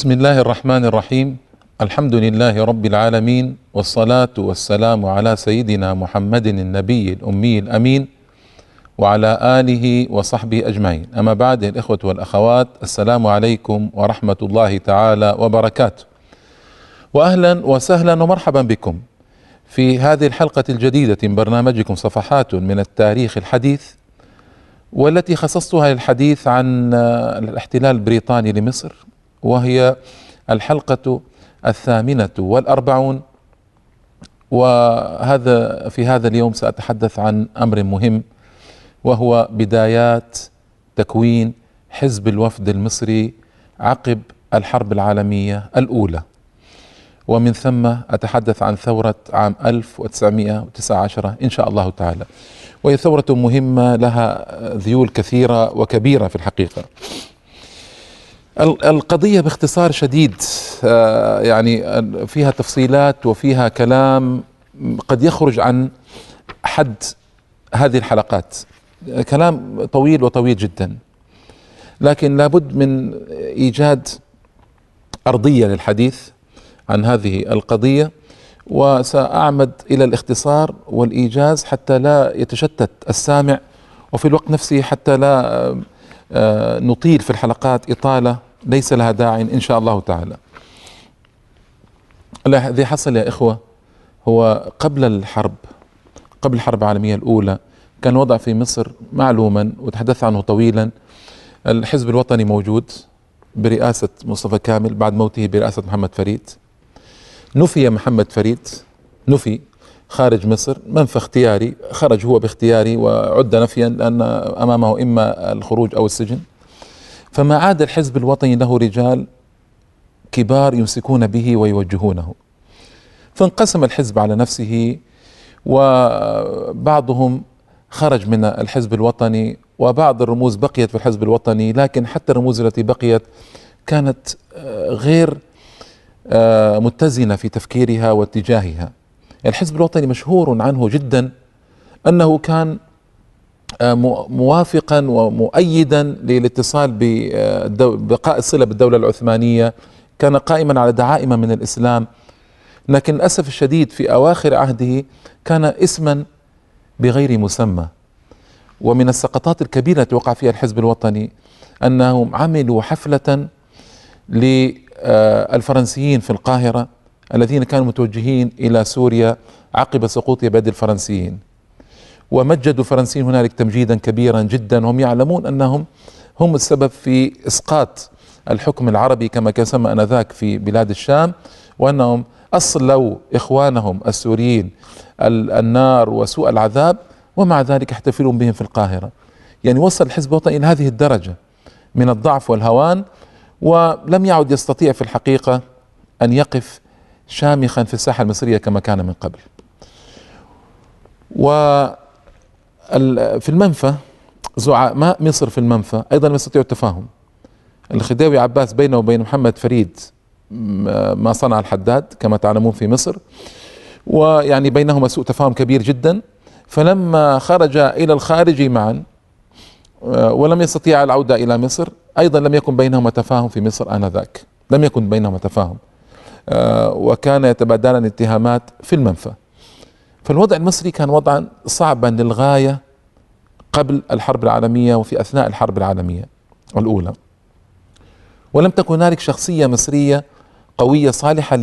بسم الله الرحمن الرحيم الحمد لله رب العالمين والصلاة والسلام على سيدنا محمد النبي الأمي الأمين وعلى آله وصحبه أجمعين أما بعد الإخوة والأخوات السلام عليكم ورحمة الله تعالى وبركاته وأهلا وسهلا ومرحبا بكم في هذه الحلقة الجديدة من برنامجكم صفحات من التاريخ الحديث والتي خصصتها للحديث عن الاحتلال البريطاني لمصر وهي الحلقة الثامنة والأربعون. وهذا في هذا اليوم سأتحدث عن أمر مهم وهو بدايات تكوين حزب الوفد المصري عقب الحرب العالمية الأولى. ومن ثم أتحدث عن ثورة عام 1919 إن شاء الله تعالى. وهي ثورة مهمة لها ذيول كثيرة وكبيرة في الحقيقة. القضية باختصار شديد آه، يعني فيها تفصيلات وفيها كلام قد يخرج عن حد هذه الحلقات. كلام طويل وطويل جدا لكن لابد من إيجاد أرضية للحديث عن هذه القضية وسأعمد إلى الاختصار والإيجاز حتى لا يتشتت السامع وفي الوقت نفسه حتى لا آه، نطيل في الحلقات إطالة ليس لها داع إن شاء الله تعالى. الذي حصل يا إخوة هو قبل الحرب قبل الحرب العالمية الأولى كان الوضع في مصر معلوما وتحدث عنه طويلا. الحزب الوطني موجود برئاسة مصطفى كامل بعد موته برئاسة محمد فريد. نفي محمد فريد نفي خارج مصر منفى اختياري خرج هو باختياري وعد نفيا لأن أمامه إما الخروج أو السجن. فما عاد الحزب الوطني له رجال كبار يمسكون به ويوجهونه. فانقسم الحزب على نفسه وبعضهم خرج من الحزب الوطني وبعض الرموز بقيت في الحزب الوطني لكن حتى الرموز التي بقيت كانت غير متزنة في تفكيرها واتجاهها. الحزب الوطني مشهور عنه جدا أنه كان موافقا ومؤيدا للاتصال ببقاء الصلة بالدولة العثمانية. كان قائما على دعائم من الإسلام. لكن للأسف الشديد في أواخر عهده كان اسما بغير مسمى. ومن السقطات الكبيرة التي وقع فيها الحزب الوطني أنهم عملوا حفلة للفرنسيين في القاهرة الذين كانوا متوجهين إلى سوريا عقب سقوط بيد الفرنسيين. ومجدوا الفرنسيين هنالك تمجيدا كبيرا جدا هم يعلمون أنهم هم السبب في إسقاط الحكم العربي كما كان سمى آنذاك في بلاد الشام وأنهم أصلوا إخوانهم السوريين النار وسوء العذاب ومع ذلك يحتفلون بهم في القاهرة. يعني وصل الحزب الوطني إلى هذه الدرجة من الضعف والهوان ولم يعد يستطيع في الحقيقة أن يقف شامخا في الساحة المصرية كما كان من قبل. و في المنفى زعماء مصر في المنفى أيضا لم يستطيعوا التفاهم. الخديوي عباس بينه وبين محمد فريد ما صنع الحداد كما تعلمون في مصر. ويعني بينهما سوء تفاهم كبير جدا. فلما خرج إلى الخارج معا آه، ولم يستطيع العودة إلى مصر أيضا لم يكن بينهما تفاهم في مصر آنذاك. لم يكن بينهما تفاهم. آه، وكان يتبادلان اتهامات في المنفى. فالوضع المصري كان وضعا صعبا للغاية قبل الحرب العالمية وفي أثناء الحرب العالمية الأولى. ولم تكن هنالك شخصية مصرية قوية صالحة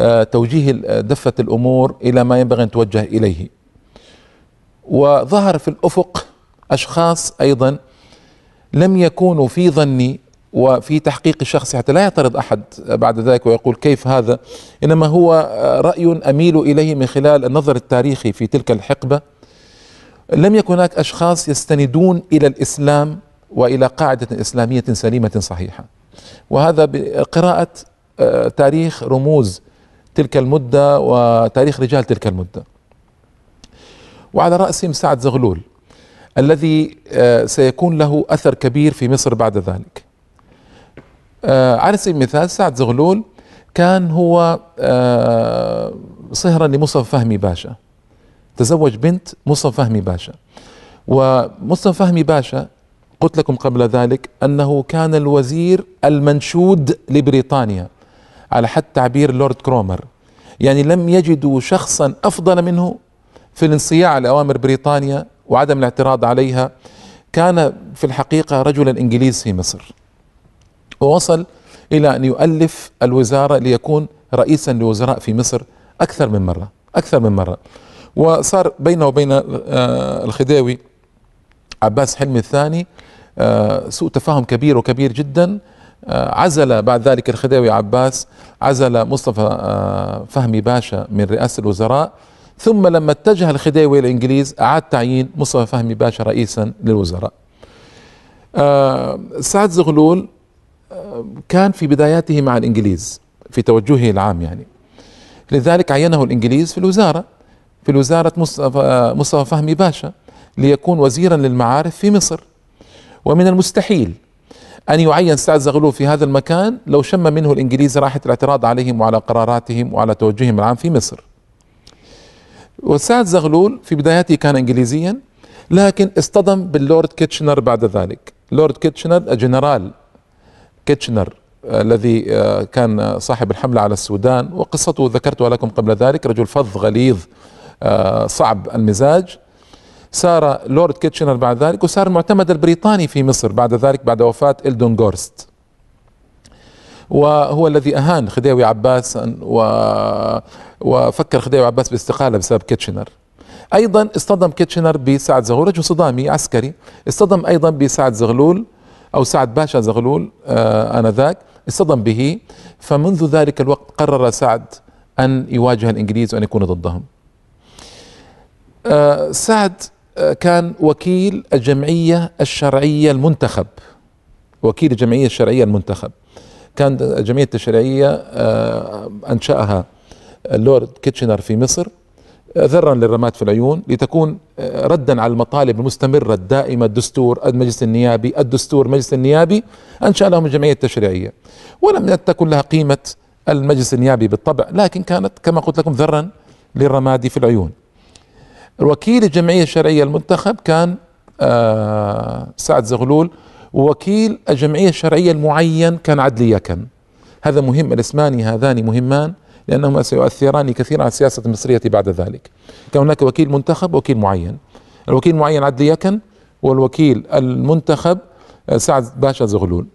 لتوجيه دفة الأمور إلى ما ينبغي أن توجه إليه. وظهر في الأفق أشخاص أيضا لم يكونوا في ظني وفي تحقيق الشخص حتى لا يعترض أحد بعد ذلك ويقول كيف هذا. إنما هو رأي أميل إليه من خلال النظر التاريخي في تلك الحقبة. لم يكن هناك أشخاص يستندون إلى الإسلام وإلى قاعدة إسلامية سليمة صحيحة. وهذا بقراءة آه، تاريخ رموز تلك المدة وتاريخ رجال تلك المدة. وعلى رأسهم سعد زغلول الذي آه، سيكون له أثر كبير في مصر بعد ذلك. آه، على سبيل المثال سعد زغلول كان هو صهرا لمصطفى فهمي باشا. تزوج بنت مصطفى فهمي باشا. ومصطفى فهمي باشا قلت لكم قبل ذلك أنه كان الوزير المنشود لبريطانيا على حد تعبير لورد كرومر. يعني لم يجدوا شخصا أفضل منه في الانصياع لاوامر بريطانيا وعدم الاعتراض عليها. كان في الحقيقة رجلا إنجليز في مصر. ووصل إلى أن يؤلف الوزارة ليكون رئيسا لوزراء في مصر أكثر من مرة أكثر من مرة. وصار بينه وبين آه، الخديوي عباس حلمي الثاني آه، سوء تفاهم كبير وكبير جدا. آه، عزل بعد ذلك الخديوي عباس عزل مصطفى فهمي باشا من رئاسة الوزراء. ثم لما اتجه الخديوي إلى الإنجليز أعاد تعيين مصطفى فهمي باشا رئيسا للوزراء. سعد زغلول كان في بداياته مع الإنجليز في توجهه العام يعني. لذلك عينه الإنجليز في الوزارة. في الوزارة مصطفى, مصطفى فهمي باشا ليكون وزيرا للمعارف في مصر. ومن المستحيل أن يعين سعد زغلول في هذا المكان لو شم منه الإنجليز راحة الاعتراض عليهم وعلى قراراتهم وعلى توجههم العام في مصر. وسعد زغلول في بداياته كان إنجليزيا لكن اصطدم باللورد كيتشنر بعد ذلك. لورد كيتشنر جنرال كيتشنر الذي آه، كان صاحب الحملة على السودان وقصته ذكرتها لكم قبل ذلك رجل فظ غليظ آه، صعب المزاج. صار لورد كيتشنر بعد ذلك وصار المعتمد البريطاني في مصر بعد ذلك بعد وفاة إلدون غورست وهو الذي أهان خديوي عباس و... وفكر خديوي عباس باستقالة بسبب كيتشنر. أيضا اصطدم كيتشنر بسعد زغلول رجل صدامي عسكري. اصطدم أيضا بسعد زغلول أو سعد باشا زغلول آه آنذاك. اصطدم به فمنذ ذلك الوقت قرر سعد أن يواجه الإنجليز وأن يكون ضدهم. آه سعد كان وكيل الجمعية التشريعية المنتخب. وكيل الجمعية التشريعية المنتخب. كان الجمعية التشريعية آه، أنشأها اللورد كيتشنر في مصر ذرا للرماد في العيون لتكون آه، ردا على المطالب المستمرة الدائمة الدستور المجلس النيابي الدستور المجلس النيابي أنشأ لهم الجمعية التشريعية. ولم تكن لها قيمة المجلس النيابي بالطبع لكن كانت كما قلت لكم ذرا للرماد في العيون. وكيل الجمعية التشريعية المنتخب كان آه سعد زغلول ووكيل الجمعية الشرعية المعين كان عدلي يكن. هذا مهم الاسمان هذان مهمان لأنهما سيؤثران كثيرا على السياسة المصرية بعد ذلك. كان هناك وكيل منتخب وكيل معين. الوكيل المعين عدلي يكن والوكيل المنتخب آه، سعد باشا زغلول.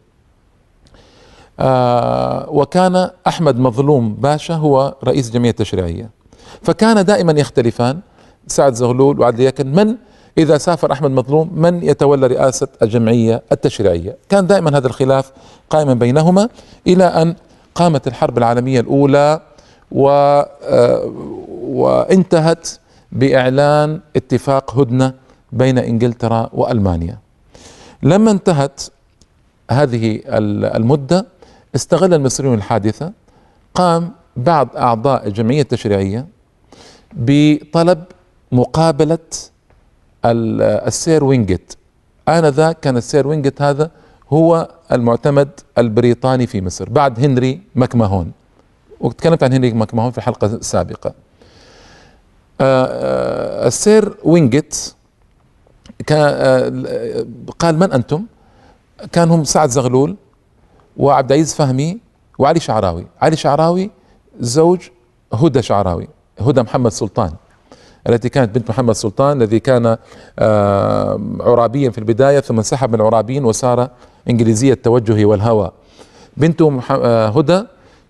آه وكان أحمد مظلوم باشا هو رئيس الجمعية التشريعية. فكان دائما يختلفان. سعد زغلول وعدلي يكن من إذا سافر أحمد مظلوم من يتولى رئاسة الجمعية التشريعية؟ كان دائما هذا الخلاف قائما بينهما إلى أن قامت الحرب العالمية الأولى و آه، وانتهت بإعلان اتفاق هدنة بين إنجلترا وألمانيا. لما انتهت هذه المدة استغل المصريون الحادثة قام بعض أعضاء الجمعية التشريعية بطلب مقابلة السير وينجت آنذاك كان السير وينجت هذا هو المعتمد البريطاني في مصر بعد هنري ماكماهون. وتكلمت عن هنري ماكماهون في الحلقة السابقة آه، آه، السير وينجت آه، قال من أنتم؟ كان هم سعد زغلول وعبد العزيز فهمي وعلي شعراوي. علي شعراوي زوج هدى شعراوي هدى محمد سلطان. التي كانت بنت محمد سلطان الذي كان عرابيا في البداية ثم انسحب من العرابيين وصار إنجليزية التوجه والهوى. بنته آه، هدى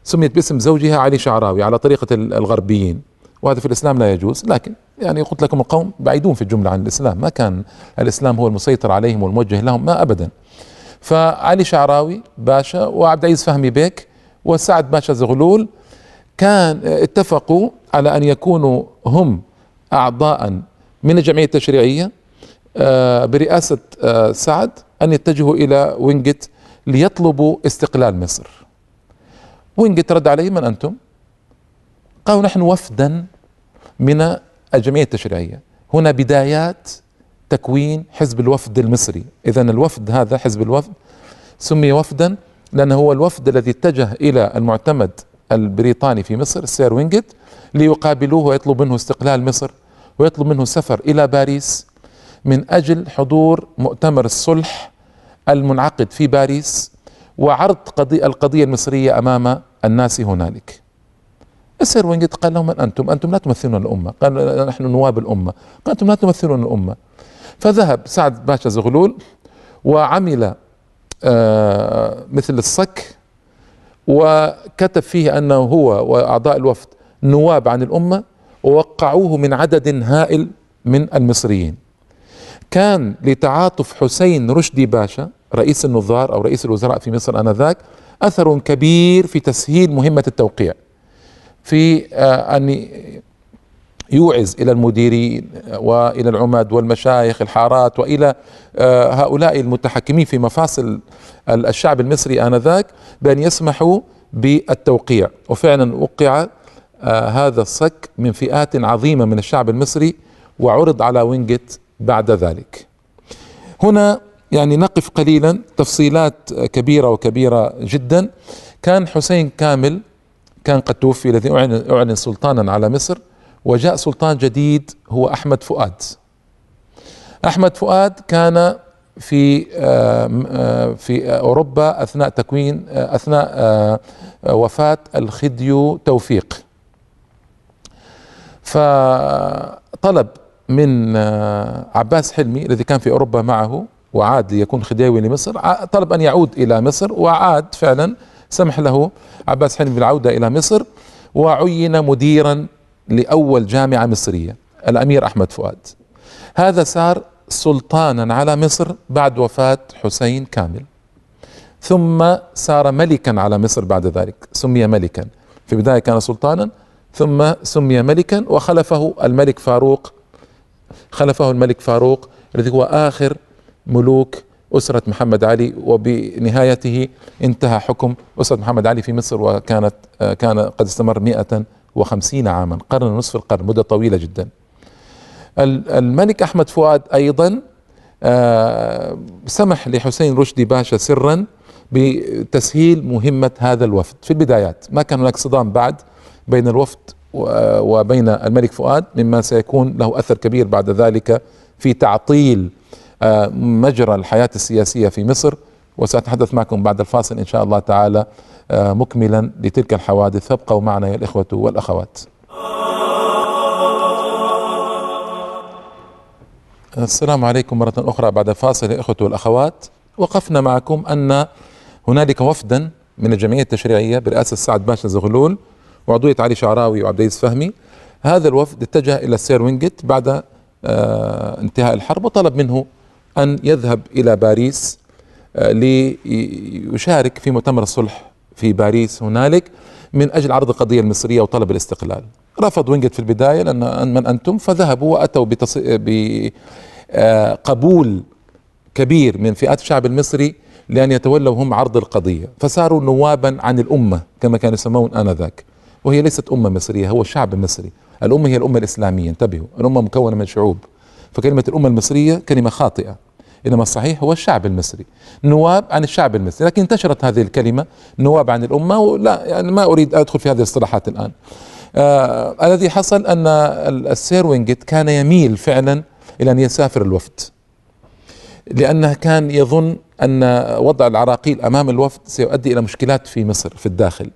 سميت باسم زوجها علي شعراوي على طريقة الغربيين. وهذا في الإسلام لا يجوز لكن يعني قلت لكم القوم بعيدون في الجملة عن الإسلام. ما كان الإسلام هو المسيطر عليهم والموجه لهم ما أبدا. فعلي شعراوي باشا وعبد العزيز فهمي بيك وسعد باشا زغلول كان اتفقوا على أن يكونوا هم أعضاء من الجمعية التشريعية آه، برئاسة آه، سعد أن يتجهوا إلى وينجت ليطلبوا استقلال مصر. وينجت رد عليهم من أنتم؟ قالوا نحن وفدا من الجمعية التشريعية. هنا بدايات تكوين حزب الوفد المصري. إذا الوفد هذا حزب الوفد سمي وفدا لأنه هو الوفد الذي اتجه إلى المعتمد البريطاني في مصر السير وينجت ليقابلوه ويطلب منه استقلال مصر ويطلب منه السفر إلى باريس من أجل حضور مؤتمر الصلح المنعقد في باريس وعرض قضية القضية المصرية أمام الناس هنالك. السير وينجت قال لهم من أنتم؟ أنتم لا تمثلون الأمة. قال نحن نواب الأمة. قال أنتم لا تمثلون الأمة. فذهب سعد باشا زغلول وعمل آه مثل الصك وكتب فيه أنه هو وأعضاء الوفد نواب عن الأمة ووقعوه من عدد هائل من المصريين. كان لتعاطف حسين رشدي باشا رئيس النظار أو رئيس الوزراء في مصر آنذاك أثر كبير في تسهيل مهمة التوقيع في آه، أن يوعز إلى المديرين وإلى العمد والمشايخ الحارات وإلى آه، هؤلاء المتحكمين في مفاصل الشعب المصري آنذاك بأن يسمحوا بالتوقيع. وفعلا وقع هذا الصك من فئات عظيمة من الشعب المصري وعرض على وينجت بعد ذلك. هنا يعني نقف قليلا. تفصيلات كبيرة وكبيرة جدا. كان حسين كامل كان قد توفي الذي أعلن, أعلن سلطانا على مصر وجاء سلطان جديد هو أحمد فؤاد. أحمد فؤاد كان في في أوروبا أثناء تكوين أثناء وفاة الخديو توفيق. فطلب من عباس حلمي الذي كان في أوروبا معه وعاد ليكون خديوي لمصر طلب أن يعود إلى مصر وعاد فعلا سمح له عباس حلمي بالعودة إلى مصر وعين مديرا لأول جامعة مصرية الأمير أحمد فؤاد. هذا صار سلطانا على مصر بعد وفاة حسين كامل. ثم صار ملكا على مصر بعد ذلك سمي ملكا. في البداية كان سلطانا ثم سمي ملكا وخلفه الملك فاروق خلفه الملك فاروق الذي هو آخر ملوك أسرة محمد علي وبنهايته انتهى حكم أسرة محمد علي في مصر وكانت كان قد استمر 150 عاما قرن ونصف القرن مدة طويلة جدا. الملك أحمد فؤاد أيضا آه، سمح لحسين رشدي باشا سرا بتسهيل مهمة هذا الوفد. في البدايات ما كان هناك صدام بعد بين الوفد وبين الملك فؤاد مما سيكون له أثر كبير بعد ذلك في تعطيل آه، مجرى الحياة السياسية في مصر. وسأتحدث معكم بعد الفاصل إن شاء الله تعالى آه، مكملا لتلك الحوادث. فابقوا معنا يا الإخوة والأخوات. السلام عليكم مرة أخرى بعد الفاصل يا إخوة والأخوات. وقفنا معكم أن هنالك وفدا من الجمعية التشريعية برئاسة سعد باشا زغلول. وعضوية علي شعراوي وعبد العزيز فهمي. هذا الوفد اتجه إلى السير وينجت بعد آه انتهاء الحرب وطلب منه أن يذهب إلى باريس آه ليشارك في مؤتمر الصلح في باريس هنالك من أجل عرض القضية المصرية وطلب الاستقلال. رفض وينجت في البداية لأن من أنتم؟ فذهبوا وأتوا بقبول آه، كبير من فئات الشعب المصري لأن يتولوا هم عرض القضية. فصاروا نوابا عن الأمة كما كانوا يسمون آنذاك. وهي ليست أمة مصرية هو الشعب المصري الأمة هي الأمة الإسلامية انتبهوا. الأمة مكونة من شعوب. فكلمة الأمة المصرية كلمة خاطئة. إنما الصحيح هو الشعب المصري. نواب عن الشعب المصري. لكن انتشرت هذه الكلمة نواب عن الأمة ولا يعني ما أريد أدخل في هذه الاصطلاحات الآن. آه الذي حصل أن السير وينجت كان يميل فعلا إلى أن يسافر الوفد. لأنه كان يظن أن وضع العراقيل أمام الوفد سيؤدي إلى مشكلات في مصر في الداخل.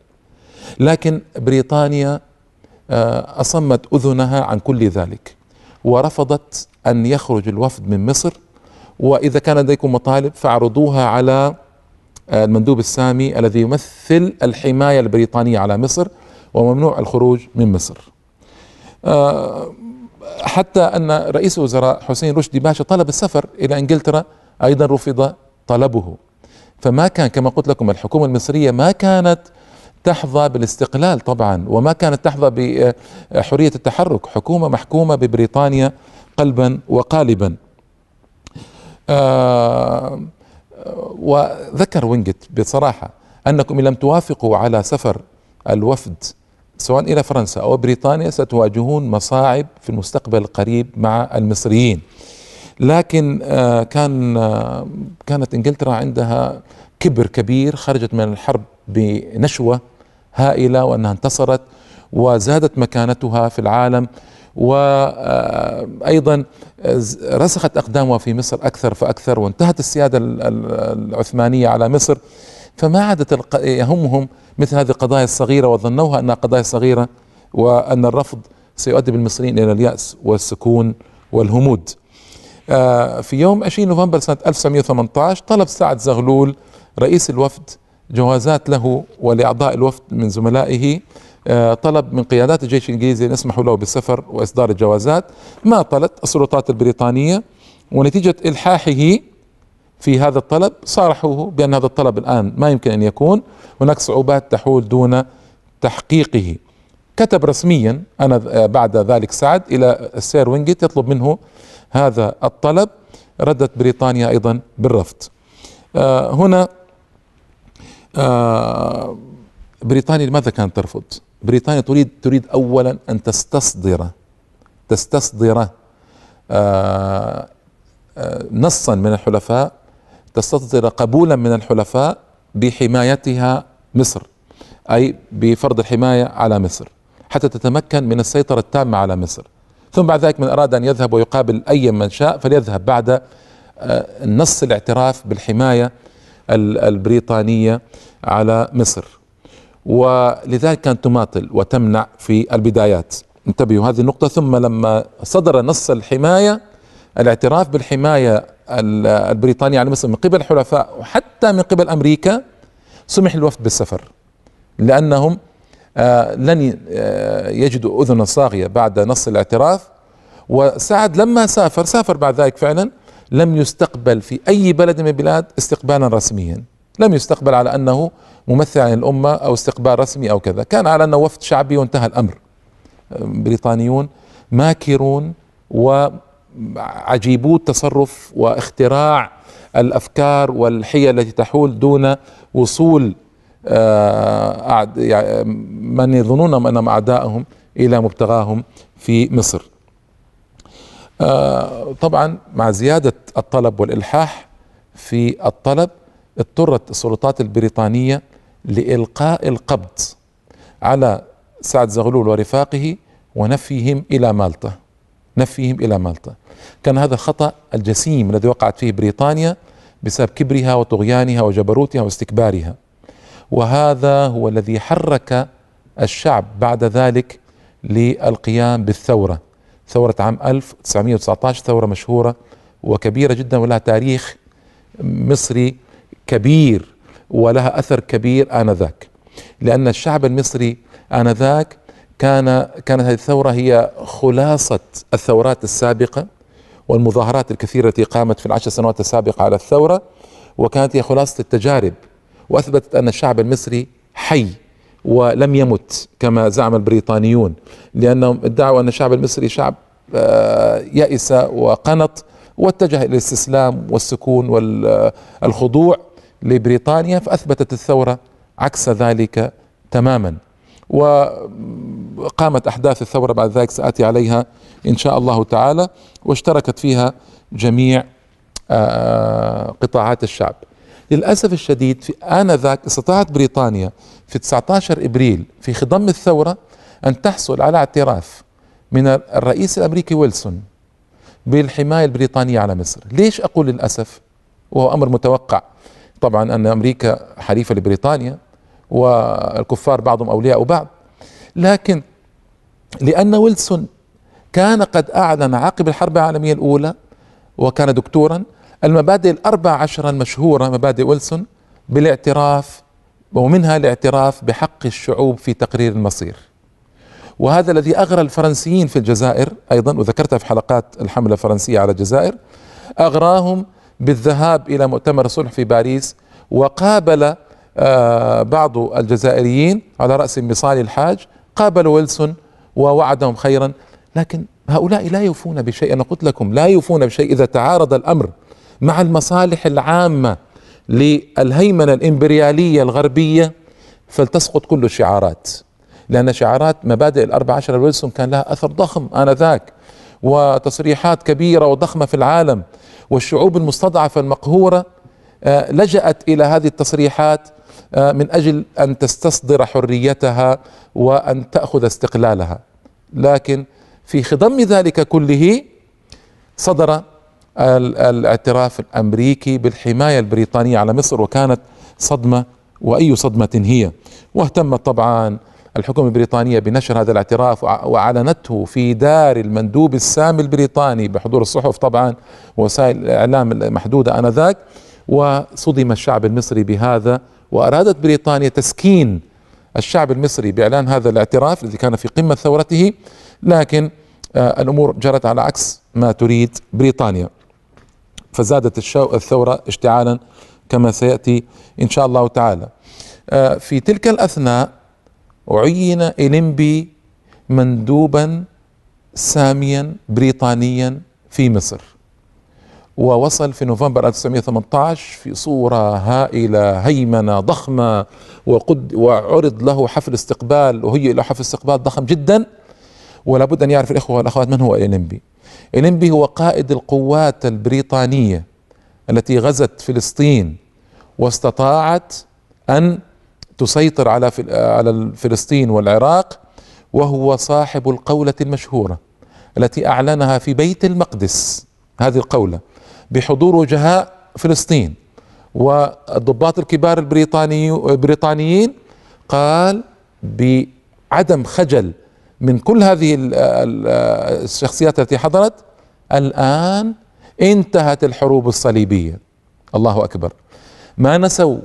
لكن بريطانيا آه، أصمت أذنها عن كل ذلك ورفضت أن يخرج الوفد من مصر وإذا كان لديكم مطالب فاعرضوها على آه، المندوب السامي الذي يمثل الحماية البريطانية على مصر وممنوع الخروج من مصر. آه، حتى أن رئيس الوزراء حسين رشدي باشا طلب السفر إلى إنجلترا أيضا رفض طلبه. فما كان كما قلت لكم الحكومة المصرية ما كانت تحظى بالاستقلال طبعا وما كانت تحظى بحرية التحرك، حكومة محكومة ببريطانيا قلبا وقالبا. آه وذكر وينجت بصراحة أنكم إن لم توافقوا على سفر الوفد سواء إلى فرنسا أو بريطانيا ستواجهون مصاعب في المستقبل القريب مع المصريين لكن آه كان آه كانت إنجلترا عندها كبر كبير خرجت من الحرب بنشوة هائلة وأنها انتصرت وزادت مكانتها في العالم وأيضا رسخت أقدامها في مصر أكثر فأكثر وانتهت السيادة العثمانية على مصر فما عادت يهمهم مثل هذه القضايا الصغيرة وظنوها أنها قضايا صغيرة وأن الرفض سيؤدي بالمصريين إلى اليأس والسكون والهمود. آه، في يوم 20 نوفمبر سنة 1918 طلب سعد زغلول رئيس الوفد جوازات له ولأعضاء الوفد من زملائه آه، طلب من قيادات الجيش الإنجليزي أن يسمحوا له بالسفر وإصدار الجوازات. ما طلت؟ السلطات البريطانية. ونتيجة إلحاحه في هذا الطلب صارحوه بأن هذا الطلب الآن ما يمكن أن يكون. هناك صعوبات تحول دون تحقيقه. كتب رسميا أنا آه، بعد ذلك سعد إلى السير وينجيت يطلب منه هذا الطلب. ردت بريطانيا أيضا بالرفض. آه، هنا بريطانيا لماذا كانت ترفض؟ بريطانيا تريد تريد اولا أن تستصدر تستصدر آه، آه، نصا من الحلفاء تستصدر قبولا من الحلفاء بحمايتها مصر أي بفرض الحماية على مصر حتى تتمكن من السيطرة التامة على مصر ثم بعد ذلك من أراد أن يذهب ويقابل أي من شاء فليذهب بعد آه، نص الاعتراف بالحماية البريطانية على مصر. ولذلك كانت تماطل وتمنع في البدايات. انتبهوا هذه النقطة. ثم لما صدر نص الحماية الاعتراف بالحماية البريطانية على مصر من قبل الحلفاء وحتى من قبل أمريكا سمح للوفد بالسفر. لأنهم آه لن آه يجدوا أذنا صاغية بعد نص الاعتراف. وسعد لما سافر سافر بعد ذلك فعلا لم يستقبل في أي بلد من البلاد استقبالا رسميا لم يستقبل على أنه ممثل عن الأمة أو استقبال رسمي أو كذا، كان على أنه وفد شعبي وانتهى الأمر. بريطانيون ماكرون وعجيبو التصرف واختراع الأفكار والحيل التي تحول دون وصول آه، يعني من يظنون أنهم اعدائهم إلى مبتغاهم في مصر. آه، طبعا مع زيادة الطلب والإلحاح في الطلب اضطرت السلطات البريطانية لإلقاء القبض على سعد زغلول ورفاقه ونفيهم إلى مالطا. نفيهم إلى مالطا. كان هذا الخطأ الجسيم الذي وقعت فيه بريطانيا بسبب كبرها وطغيانها وجبروتها واستكبارها. وهذا هو الذي حرك الشعب بعد ذلك للقيام بالثورة. ثورة عام 1919 ثورة مشهورة وكبيرة جدا ولها تاريخ مصري كبير ولها أثر كبير آنذاك. لأن الشعب المصري آنذاك كان كانت هذه الثورة هي خلاصة الثورات السابقة والمظاهرات الكثيرة التي قامت في العشر سنوات السابقة على الثورة وكانت هي خلاصة التجارب وأثبتت أن الشعب المصري حي. ولم يمت كما زعم البريطانيون لانهم ادعوا أن الشعب المصري شعب آه، يأس وقنط واتجه إلى الاستسلام والسكون والخضوع لبريطانيا فأثبتت الثورة عكس ذلك تماما. وقامت أحداث الثورة بعد ذلك سأتي عليها إن شاء الله تعالى واشتركت فيها جميع آه، قطاعات الشعب. للأسف الشديد في آنذاك استطاعت بريطانيا في 19 إبريل في خضم الثورة أن تحصل على اعتراف من الرئيس الأمريكي ويلسون بالحماية البريطانية على مصر، ليش أقول للأسف؟ وهو أمر متوقع. طبعا أن أمريكا حليفة لبريطانيا والكفار بعضهم أولياء بعض. لكن لأن ويلسون كان قد أعلن عقب الحرب العالمية الأولى وكان دكتورا المبادئ الاربع عشر المشهوره مبادئ ويلسون بالاعتراف ومنها الاعتراف بحق الشعوب في تقرير المصير. وهذا الذي أغرى الفرنسيين في الجزائر أيضا وذكرتها في حلقات الحملة الفرنسية على الجزائر أغراهم بالذهاب إلى مؤتمر صلح في باريس وقابل آه، بعض الجزائريين على رأس مصالي الحاج قابلوا ويلسون ووعدهم خيرا. لكن هؤلاء لا يوفون بشيء أنا قلت لكم لا يوفون بشيء إذا تعارض الأمر مع المصالح العامة للهيمنة الإمبريالية الغربية فلتسقط كل الشعارات لأن شعارات مبادئ الأربع عشر ويلسون كان لها أثر ضخم آنذاك وتصريحات كبيرة وضخمة في العالم والشعوب المستضعفة المقهورة آه، لجأت إلى هذه التصريحات آه، من أجل أن تستصدر حريتها وأن تأخذ استقلالها. لكن في خضم ذلك كله صدر الاعتراف الأمريكي بالحماية البريطانية على مصر وكانت صدمة وأي صدمة هي. واهتمت طبعا الحكومة البريطانية بنشر هذا الاعتراف وأعلنته في دار المندوب السامي البريطاني بحضور الصحف طبعا وسائل الإعلام المحدودة آنذاك. وصدم الشعب المصري بهذا وأرادت بريطانيا تسكين الشعب المصري بإعلان هذا الاعتراف الذي كان في قمة ثورته. لكن آه، الأمور جرت على عكس ما تريد بريطانيا. فزادت الثورة اشتعالا كما سيأتي إن شاء الله تعالى. آه، في تلك الأثناء عين إليمبي مندوبا ساميا بريطانيا في مصر ووصل في نوفمبر 1918 في صورة هائلة هيمنة ضخمة وقد وعرض له حفل استقبال وهي له حفل استقبال ضخم جدا. ولا بد أن يعرف الإخوة والأخوات من هو إليمبي إليمبي هو قائد القوات البريطانية التي غزت فلسطين واستطاعت أن تسيطر على على فلسطين والعراق وهو صاحب القولة المشهورة التي أعلنها في بيت المقدس هذه القولة بحضور وجهاء فلسطين. والضباط الكبار البريطاني البريطانيين قال بعدم خجل من كل هذه الشخصيات التي حضرت الآن انتهت الحروب الصليبية. الله أكبر. ما نسوا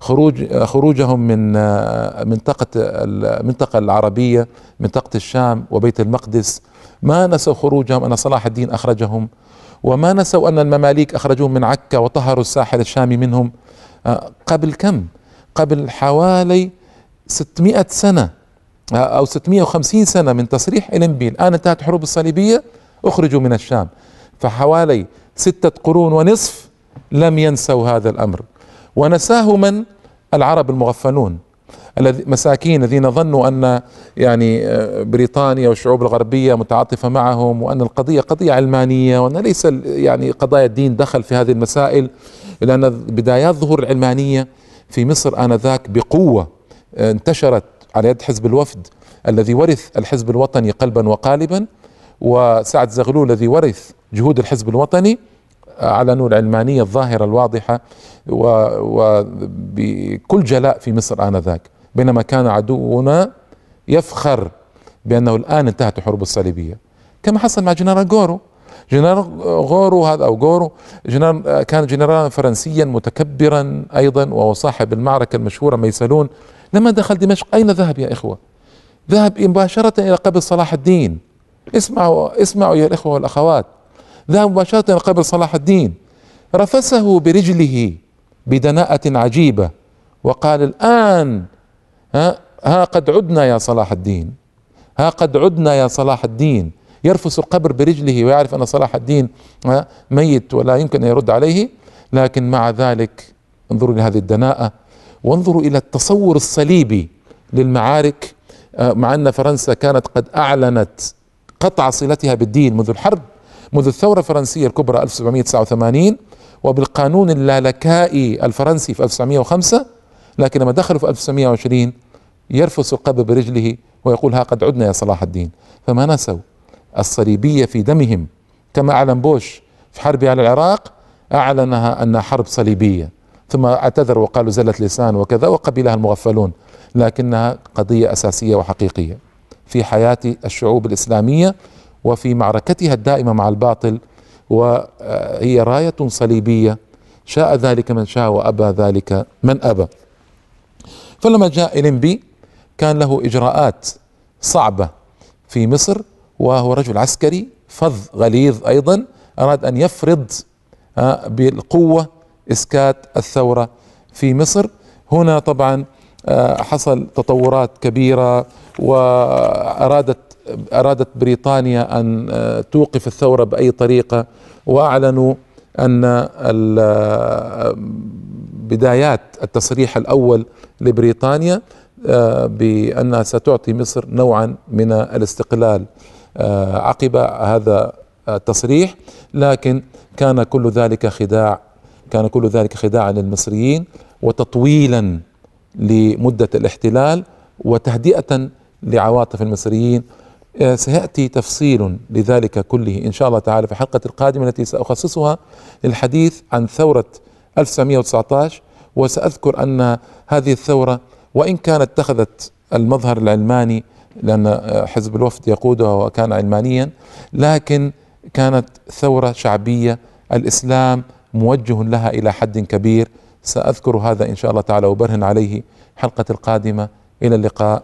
خروج خروجهم من منطقة المنطقة العربية منطقة الشام وبيت المقدس. ما نسوا خروجهم أن صلاح الدين أخرجهم. وما نسوا أن المماليك أخرجوهم من عكا وطهروا الساحل الشامي منهم. قبل كم؟ قبل حوالي 600 سنة أو 650 سنة من تصريح إلمبي الآن انتهت الحروب الصليبية أخرجوا من الشام. فحوالي ستة قرون ونصف لم ينسوا هذا الأمر. ونساه من؟ العرب المغفلون. مساكين الذين ظنوا أن يعني آه، بريطانيا والشعوب الغربية متعاطفة معهم وأن القضية قضية علمانية وأن ليس يعني قضايا الدين دخل في هذه المسائل. لأن بدايات ظهور العلمانية في مصر آنذاك بقوة آه، انتشرت على يد حزب الوفد الذي ورث الحزب الوطني قلبا وقالبا وسعد زغلول الذي ورث جهود الحزب الوطني اعلنوا العلمانيه الظاهرة الواضحة وبكل جلاء في مصر آنذاك. بينما كان عدونا يفخر بأنه الآن انتهت الحروب الصليبية. كما حصل مع جنرال غورو. جنرال غورو هذا أو غورو جنرال كان جنرالا فرنسيا متكبرا أيضا وهو صاحب المعركة المشهورة ميسلون لما دخل دمشق أين ذهب يا إخوة؟ ذهب مباشرة إلى قبر صلاح الدين. اسمعوا اسمعوا أيها الإخوة والأخوات. ذهب مباشرة إلى قبر صلاح الدين. رفسه برجله بدناءة عجيبة وقال الآن ها, ها قد عدنا يا صلاح الدين. ها قد عدنا يا صلاح الدين. يرفس القبر برجله ويعرف أن صلاح الدين ميت ولا يمكن أن يرد عليه لكن مع ذلك انظروا لهذه الدناءة. وانظروا إلى التصور الصليبي للمعارك مع أن فرنسا كانت قد أعلنت قطع صلتها بالدين منذ الحرب منذ الثورة الفرنسية الكبرى 1789 وبالقانون اللالكائي الفرنسي في 1905 لكن لما دخلوا في 1920 يرفس القبر برجله ويقول ها قد عدنا يا صلاح الدين. فما نسوا الصليبية في دمهم كما أعلن بوش في حربه على العراق أعلنها أنها حرب صليبية. ثم اعتذر وقالوا زلت لسان وكذا وقبلها المغفلون لكنها قضية أساسية وحقيقية في حياة الشعوب الإسلامية وفي معركتها الدائمة مع الباطل وهي راية صليبية. شاء ذلك من شاء وأبى ذلك من أبى. فلما جاء إلمبي كان له إجراءات صعبة في مصر وهو رجل عسكري فظ غليظ أيضا أراد أن يفرض آه، بالقوة إسكات الثورة في مصر. هنا طبعا آه، حصل تطورات كبيرة وأرادت أرادت بريطانيا أن آه، توقف الثورة بأي طريقة وأعلنوا أن بدايات التصريح الأول لبريطانيا آه، بأنها ستعطي مصر نوعا من الاستقلال آه، عقب هذا التصريح. لكن كان كل ذلك خداع كان كل ذلك خداعا للمصريين وتطويلا لمدة الاحتلال وتهدئة لعواطف المصريين. آه، سيأتي تفصيل لذلك كله إن شاء الله تعالى في الحلقة القادمة التي سأخصصها للحديث عن ثورة 1919 وسأذكر أن هذه الثورة وإن كانت اتخذت المظهر العلماني لأن آه، حزب الوفد يقودها وكان علمانيا لكن كانت ثورة شعبية الإسلام موجه لها إلى حد كبير. سأذكر هذا إن شاء الله تعالى وبرهن عليه حلقة القادمة. إلى اللقاء.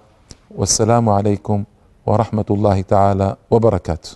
والسلام عليكم ورحمة الله تعالى وبركاته.